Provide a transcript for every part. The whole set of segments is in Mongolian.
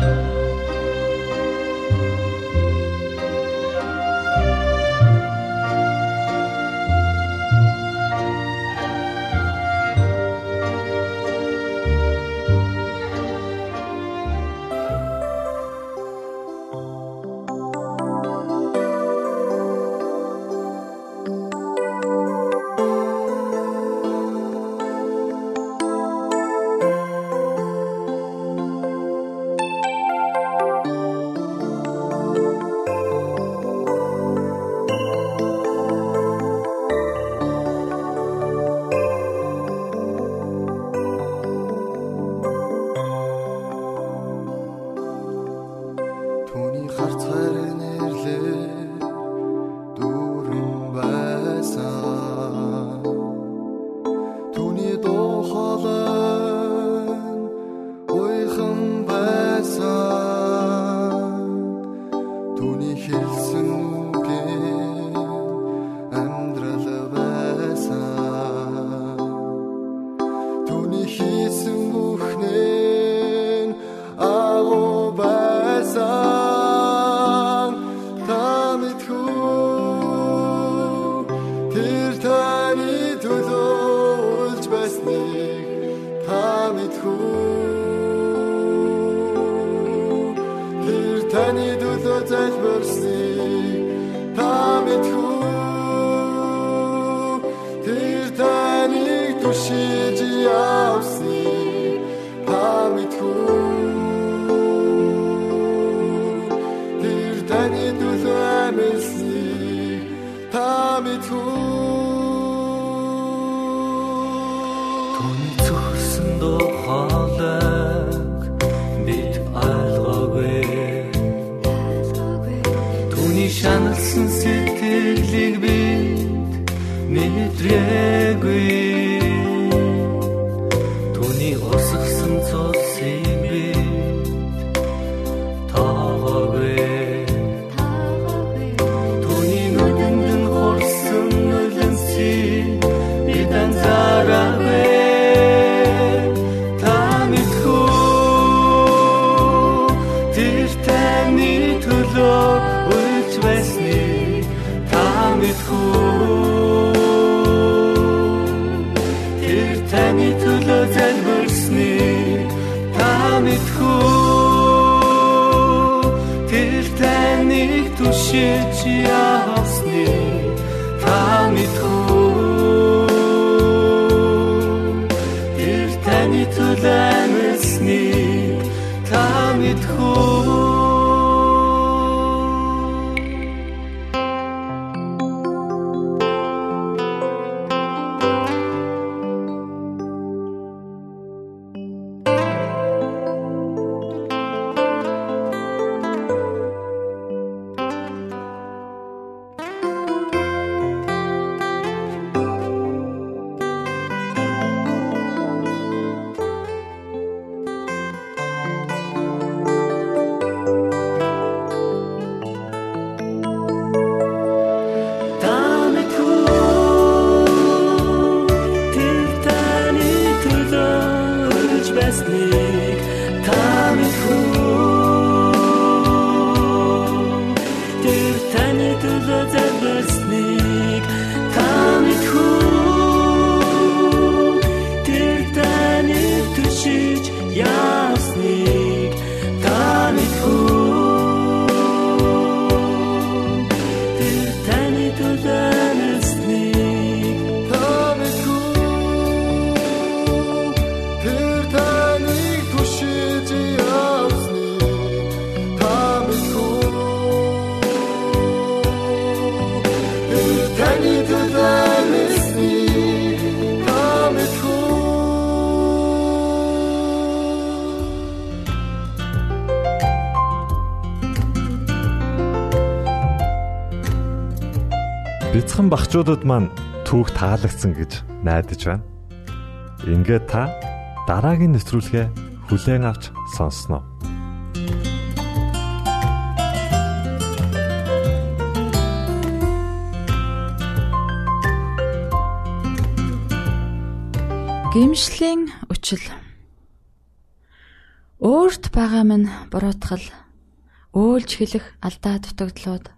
Thank you Бяцхан багчуудад маань түүх таалагдсан гэж найдаж байна. Ингээд та дараагийн нэвтрүүлгээ хүлээн авч сонсноо. Гимшлийн үчил Өөрт байгаа минь буруутгал өөлж хэлэх алдаа дутагдлууд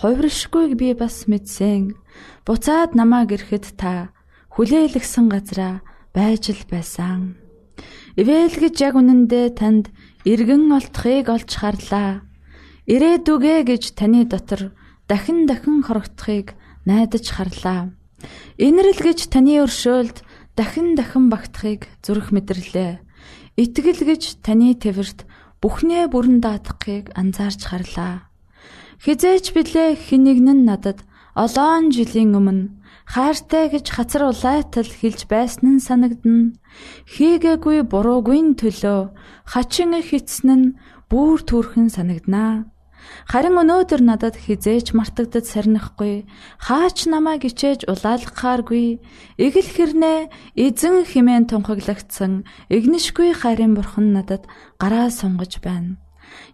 хувиршгүйг би бас мэдсэн. Буцаад намайг ирэхэд та хүлээлгсэн газараа байж л байсан. Ивэл гэж яг үнэндээ танд эргэн олдохыг олж харлаа. Ирээдүгэ гэж таны дотор дахин дахин хорогдохыг найдаж харлаа. Инрэл гэж таны өршөөлд дахин дахин багтахыг зүрх мэдэрлээ. Итгэл гэж таны твэрт бүхнээ бүрэн даатгахыг анзаарч харлаа. Хизээч билээ хинэгн нь надад олоон жилийн өмнө хайртай гэж хацар улайтал хэлж байсан нь санагдна. Хийгээгүй буруугүй төлөө хачин их эцэн нь бүр төрхөн санагданаа. Харин өнөөдөр надад хизээч мартагдад сарнихгүй хаач намайг ичээж улаалгахааргүй эгэл хэрнээ эзэн химэн тунхаглагдсан игнишгүй хайрын бурхан надад гараа сунгаж байна.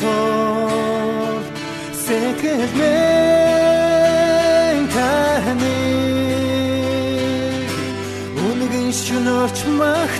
Тул сэкэлмэн таны үнэгэн шүнөрч махтан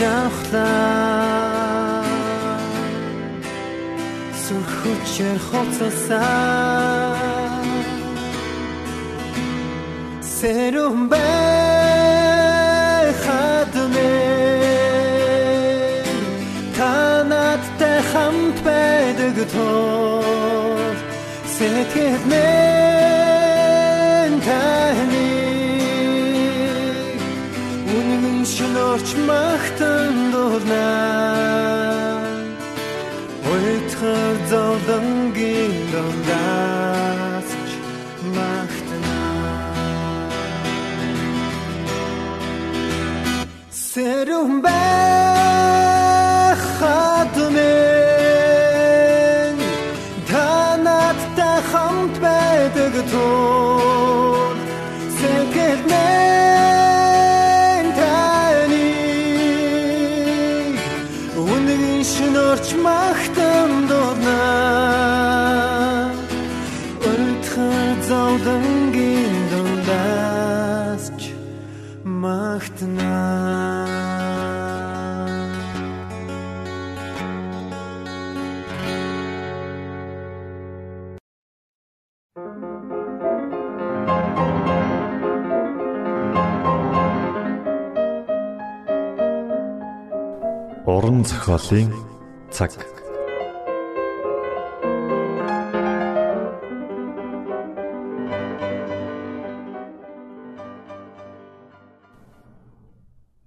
болцог жавхлаа. Сүрхүчээр хоцолсан Сэрүүн байхадмэ та надтай хамт байдаг тул сэтгэл шинөрч магтан дуулнаа Ойтхар зовдонгийн дондаас зохиолын цаг.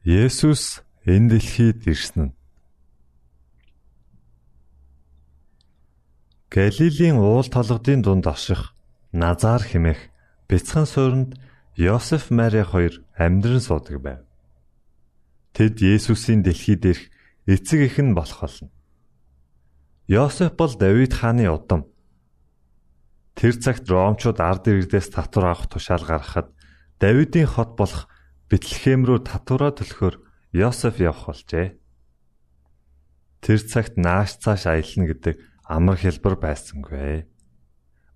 Есүс энэ дэлхийд ирсэн нь Галилийн уул толгодын дунд аших Назар хэмээх бяцхан суурьнд Йосеф Мари хоёр амьдран суудаг байв. Тэд Есүсийн дэлхийд ирэх эцэг нь болох болно. Йосеф бол Давид хааны удам. Тэр цагт Ромчууд ард иргэдээс татвар авах тушаал гаргахад Давидын хот болох Бэтлехэм рүү татвараа төлөхөөр Йосеф явах болжээ. Тэр цагт нааш цааш аялна гэдэг амар хэлбэр байсангүй.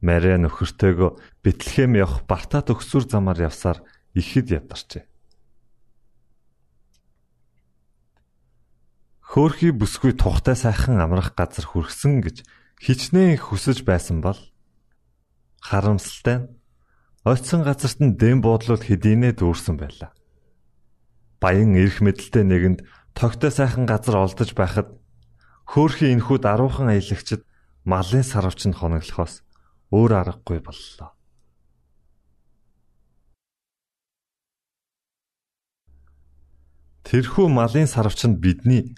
Мария нөхөртөөгөө Бэтлехэм явах Барта төгсүр замаар явсаар ихэд ядарчээ. Хөөхий бүсгүй тухтай сайхан амрах газар хүрсэн гэж хичнээн хүсэж байсан бол харамсалтай нь ойтсон газарт нь дэм буудлууд хэдийнэ дүүрсэн байлаа. Баян эрх мэдэлтэй нэгэнд тогтой сайхан газар олдож байхад хөөхий энхүү даруухан аялагчд малын сарвч нь хоноглохоос өөр аргагүй боллоо. Тэрхүү малын сарвч нь бидний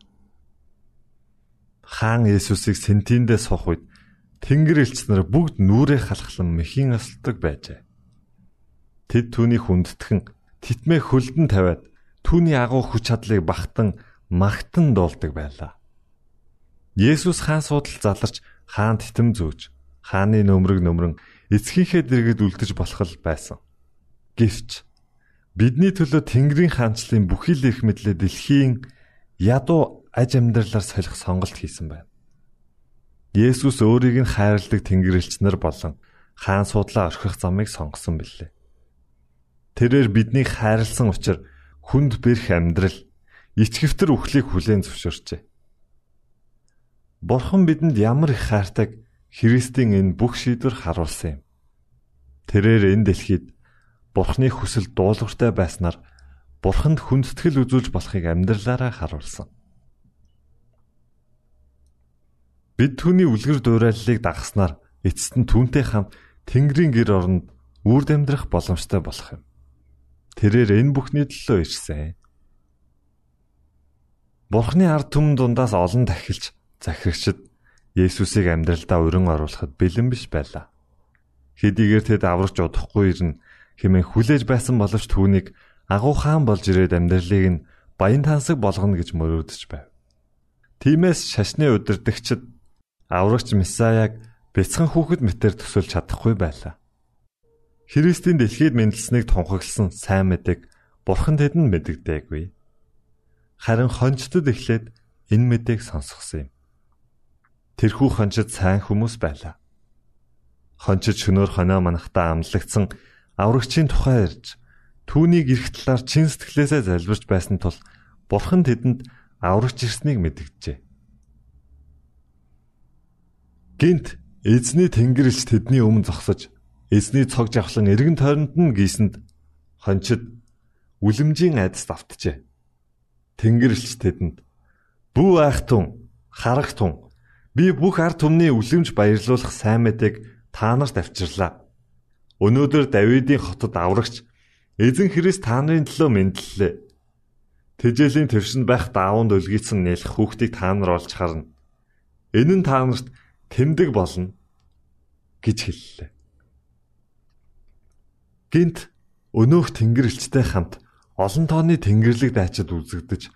Хаан Есүсийг сентиндээ суух үед Тэнгэр элч нар бүгд нүрээ халахлан мэхийн осолдог байжээ. Тэд түүнийг хүндэтгэн титмээ хөлдөн тавиад түүний агуу хүч чадлыг багтан магтан дуулдаг байлаа. Есүс хаан суудал заларч хаан титэм зөөж хааны нөмрөг нөмрөн эцгийнхээ дэргэд үлдэж болох л байсан. Гэвч бидний төлөө Тэнгэрийн хаанчлалын бүхий л их мэдлээ дэлхийн ядуу аж амьдралаар солих сонголт хийсэн байна. Есүс өөрийг нь хайрладаг Тэнгэрлэгч нар болон хаан суудлаа орхих замыг сонгосон билээ. Тэрээр биднийг хайрлсан учраас хүнд бэрх амьдрал ичгэвтер үхлийг хүлээн зөвшөөрчээ. Бурхан бидэнд ямар их хайртайг Христийн энэ бүх шийдвэр харуулсан юм. Тэрээр энэ дэлхийд Бурханы хүсэл дуулууртай байснаар Бурханд хүндэтгэл үзүүлж болохыг амьдралаараа харуулсан. Бид түүний үлгэр дуурайллыг дагахснаар эцэст нь түүнтэй хамт Тэнгэрийн гэр оронд үрд амьдрах боломжтой болох юм. Тэрээр энэ бүхний төлөө ирсэн. Бурхны ард түмэн дундаас олон тахилч захирагчд Есүсийг амьдралдаа өрн оруулахад бэлэн биш байлаа. Хэдийгээр тэд аврагч удахгүй ирнэ хэмээн хүлээж байсан боловч түүнийг агуу хаан болж ирээд амьдралыг нь баян тансаг болгоно гэж мөрөөдөж байв. Тимээс шашны удирдагчид аврагч Месаяг бяцхан хүүхэд мэтэр төсөлж чадахгүй байлаа. Христийн дэлхийд мэндэлснийг тунхагласан сайн мэдэг бурхан тэдэнд мэддэггүй. Харин хончтод эхлээд энэ мэдээг сонсгосон юм. Тэрхүү хончид сайн хүмүүс байлаа. Хончид шөнөөр хоноо манахтаа амлагдсан аврагчийн тухай ярьж түүнийг эрх талаар чин сэтгэлээсээ залбирч байсан тул бурхан тэдэнд аврагч ирснийг мэдгэжээ. Гинт эзний тэнгэрэлч тэдний өмнө зогсож эзний цог жавхлан эргэн тойронд нь гийсэнд хончид үлэмжийн айдаст автжээ. Тэнгэрэлч тэдэнд "Бүү айхтун, харагтун, би бүх ард түмний үлэмж баярлуулах сайн мэдээг та нарт авчирлаа. Өнөөдөр Давидын хотод аврагч эзэн Христ та нарын төлөө мэдлэлээ. Тэжээлийн твшинд байх даавууд өлгийцэн нэлэх хүүхдийг та нар олж харна. Энэ нь та нарт тэмдэг болно гэж хэллээ. Гинт өнөөх тэнгэрлэгчтэй хамт олон тооны тэнгэрлэг дайчид үзэгдэж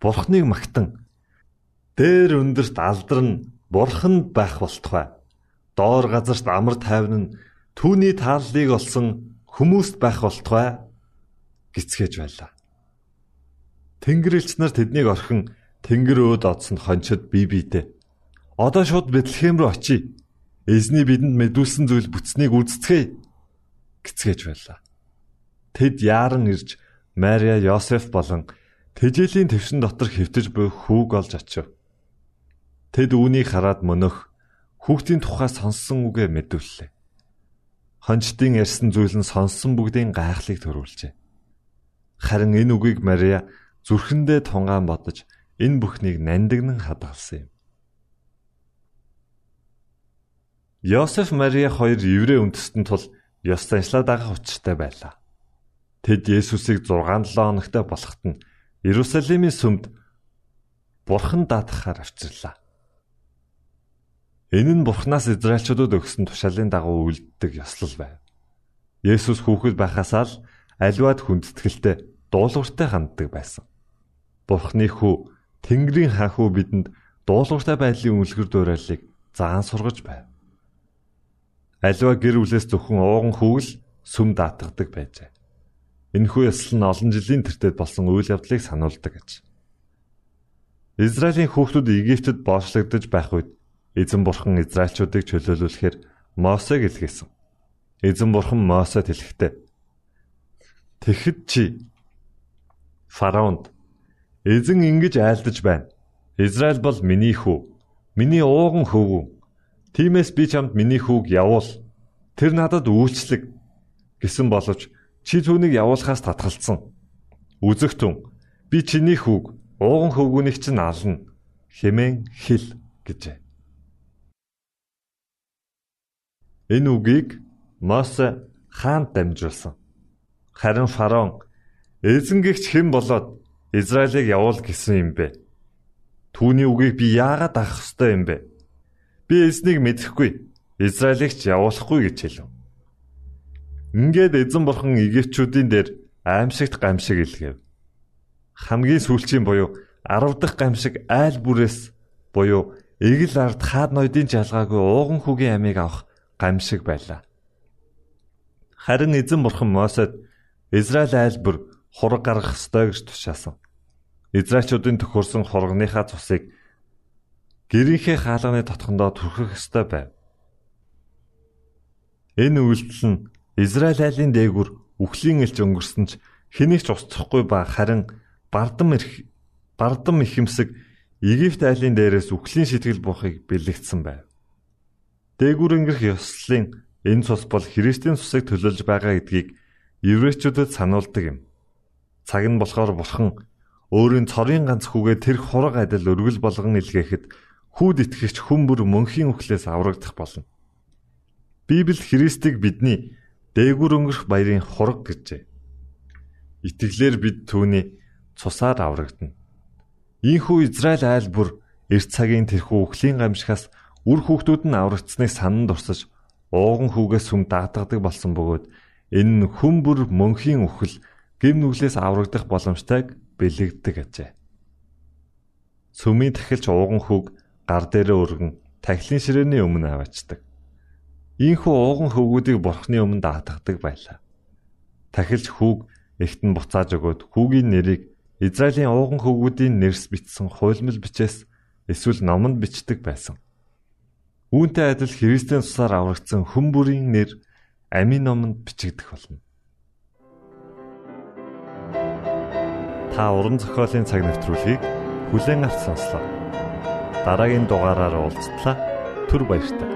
бурхныг магтан дээр өндөрт алдарн бурханд байх болтугай доор газарт амар тайван нь түүний тааллыг олсон хүмүүст байх болтугай гисгэж байлаа. Тэнгэрлэгч нар тэднийг орхин тэнгэр өөд одсонд хончид бие биедээ одоо шууд Бэтлехэм рүү очие. Эзний бидэнд мэдүүлсэн зүйл бүтснийг үздцгээе гисгэж байлаа. Тэд яаран ирж Мария, Йосеф болон тэжээлийн твшин дотор хэвтэж буй хүүг олж очив. Тэд үүнийг хараад мөнөх Хүүхдийн тухай сонссон үгээ мэдүүллээ. Хончдын ярьсан зүйл нь сонссон бүгдийн гайхлыг төрүүлжээ. Харин энэ үгийг Мария зүрхэндээ тунгаан бодож энэ бүхнийг нандинан хадгалсан юм. Йосеф Мария хоёр еврей үндэстэн тул ёс заншлаа дагах учиртай байлаа. Тэд Есүсийг 6-7 хоногт болоход нь Иерусалимийн сүмд Бурхан даатгахаар авчирлаа. Энэ нь Бурханаас Израильчуудад өгсөн тушаалын дагуу үлддэг ёслол байв. Есүс хүүхэд байхасаа л аливаад хүндэтгэлтэй дуулууртай ханддаг байсан. Бурхны хүү Тэнгэрийн хаан хүү бидэнд дуулууртай байдлын үлгэр дуурайлыг заан сургаж байв. Аливаа гэр бүлээс зөвхөн ууган хүүл сүм даатгадаг байжээ. Энэхүү ёслол нь олон жилийн тэртет болсон үйл явдлыг сануулдаг гэж. Израилийн хүүхдүүд Египтэд боочлогдож байх үед Эзэн бурхан Израильчуудыг чөлөөлүүлэхээр Мосег илгээсэн. Эзэн бурхан Мосед хэлэхдээ Тэгэхэд чи фараонд эзэн ингэж айлдаж байна. Израиль бол миний хүү. Миний ууган хөвгүү. Тиймээс би чамд миний хүүг явуул. Тэр надад үйлчлэг гэсэн боловч чи түүнийг явуулахаас татгалцсан. Үзэгтэн би чиний хүүг ууган хөвгүүнийг чинь ална хэмээн хэл гэжээ. Энэ үгийг Мосе хаанд дамжуулсан. Харин фараон эзэнгэгч хэн болоод Израилийг явуул гэсэн юм бэ? Түүний үгийг би яагаад авах ёстой юм бэ? Би эзнийг мэдэхгүй. Израилийг ч явуулахгүй гэж хэлв. Ингээд эзэн бурхан Египтчүүдийн дээр аимшигт гамшиг илгээв. Хамгийн сүүлчийн буюу 10 дахь гамшиг айл бүрээс буюу эгэл ард хаад ноёдын жалгаагүй ууган хүүгийн амийг авах гамшиг байлаа. Харин эзэн бурхан Мосед Израиль айлбар хураг гаргах ёстой гэж тушаасан. Израильчуудын төхөрсөн хургийнхаа цусыг гэрийнхээ хаалганы тотхондоо түрхэх ёстой байв. Энэ үйлдэл нь Израиль айлын дээгүр үхлийн элч өнгөрсөн ч хэнийг ч устсахгүй ба харин бардам ирэх бардам ихэмсэг Египт айлын дээрээс үхлийн сэтгэл буухыг бэлэгдсэн байв. Дээгүр өнгөрөх ёслолын энэ цус бол Христийн цусыг төлөөлж байгаа гэдгийг еврейчүүдэд сануулдаг юм. Цаг нь болохоор бурхан өөрийн цорын ганц хүүгээ тэр хураг адил өргөл болгон илгээхэд хүүд итгэгч хүн бүр мөнхийн үхлээс аврагдах болно. Библи Христийг бидний дээгүр өнгөрөх баярын хураг гэжээ. Итгэлээр бид түүний цусаар аврагдана. Ийхүү Израиль айлбар эрт цагийн тэрхүү үхлийн гамшихаас үр хүүхдүүд нь аврагдсныг санан дурсаж ууган хүүгээс сүм даатгадаг болсон бөгөөд энэ нь хүн бүр мөнхийн үхэл гим нүглээс аврагдах боломжтойг бэлэгддэг ажээ. Сүмийн тахилч ууган хүүг гар дээрээ өргөн тахилын ширээний өмнө аваачдаг. Ийхүү ууган хөвгүүдийг бурхны өмнө даатгадаг байлаа. Тахилч хүүг эхт нь буцааж өгөөд хүүгийн нэрийг Израилийн ууган хөвгүүдийн нэрс бичсэн хуйлмал бичээс эсвэл номонд бичдэг байсан. Үүнтэй адил Христийн тусаар аврагдсан хүн бүрийн нэр амийн номонд бичигдэх болно. Та уран зохиолын цаг навтруулыг бүлээн авч сонслоо. Дараагийн дугаараар уулзтлаа. Түр баярлалаа.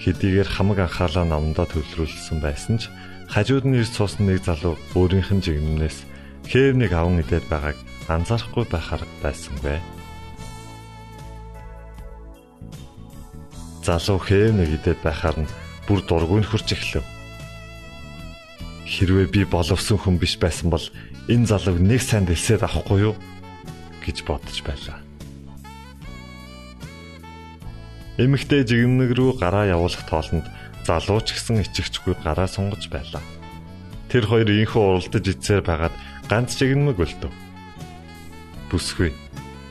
Хэдийгээр хамаг анхаалаа номдоо төвлөрүүлсэн байсан ч хажууд нь ирж суусан нэг залуу өөрийнх нь жигнэмнээс хээв нэг аван идээд байгааг анзаарахгүй байхаар байсангүй. Залуу хээв нэг идээд байхаар нь бүр дургүй хурж эхлэв. Хэрвээ би боловсон хүн биш байсан бол энэ залууг нэг сайн дэлсээд авахгүй юу гэж бодож байлаа. Эмэгтэй жигмэг рүү гараа явуулах тоолонд залуу ч гэсэн ичгчгүй гараа сунгаж байлаа. Тэр хоёр инхүү уралдаж ицээр байгаад ганц жигмэг өлтөв. Бүсгүй.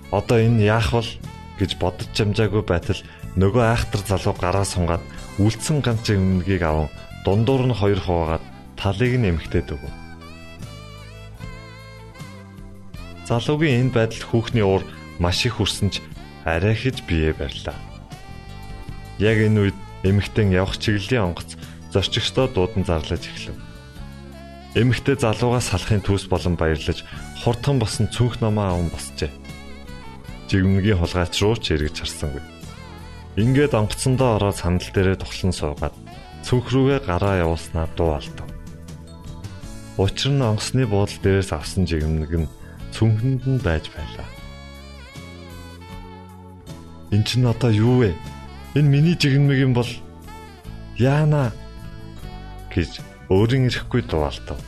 Одоо энэ яах вэ гэж бодож чамжаагүй байтал нөгөө айхтар залуу гараа сунгаад үлдсэн ганц өмнөгийг аван дундуур нь хоёр хуваагаад талыг нь эмхтээд өгөв. Залуугийн энэ байдалд хүүхний уур маш их хүрсэн ч арай хэж бие барьлаа. Яг энэ үед эмэгтэн явах чиглэлийн онгоц зорчигчдоо дуудан зарлаж эхлэв. Эмэгтэй залуугаас салахын төс болон баярлаж хурдхан босон цүнх намаа аван босчээ. Жигмэгийн хулгайч руу ч эргэж харсангүй. Ингээд онгоцсондоо ороод сандал дээрээ тухлан суугаад цүнх рүүгээ гараа явуулснаа дуу алдав. Учир нь онгоцны буудлын дээрээс авсан жигмэг нь цүнхэнд нь байж байлаа. Энд чинь одоо юу вэ? Энэ миний жигмэг юм бол яана гэж өөрийн ирэхгүй дуу алдав.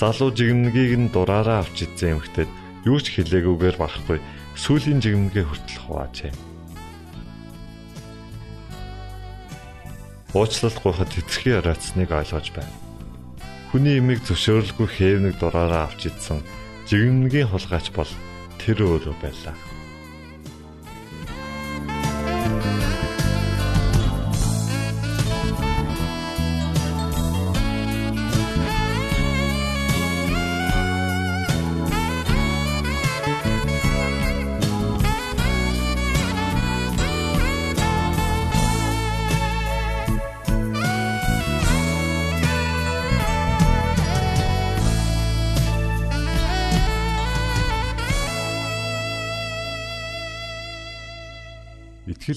Залуу жигмэгийг нь дураараа авч идсэн эмхтэд юу ч хэлээгүйгээр барахгүй сүүлийн жигмэгээ хүртэл хуваажээ. уучлалт гуйхад хэтэрхий оройтсныг ойлгож байна. Хүний имийг зөвшөөрөлгүй хээвнэг дураараа авч идсэн жигмнгийн хулгайч бол тэр өөрөө байлаа.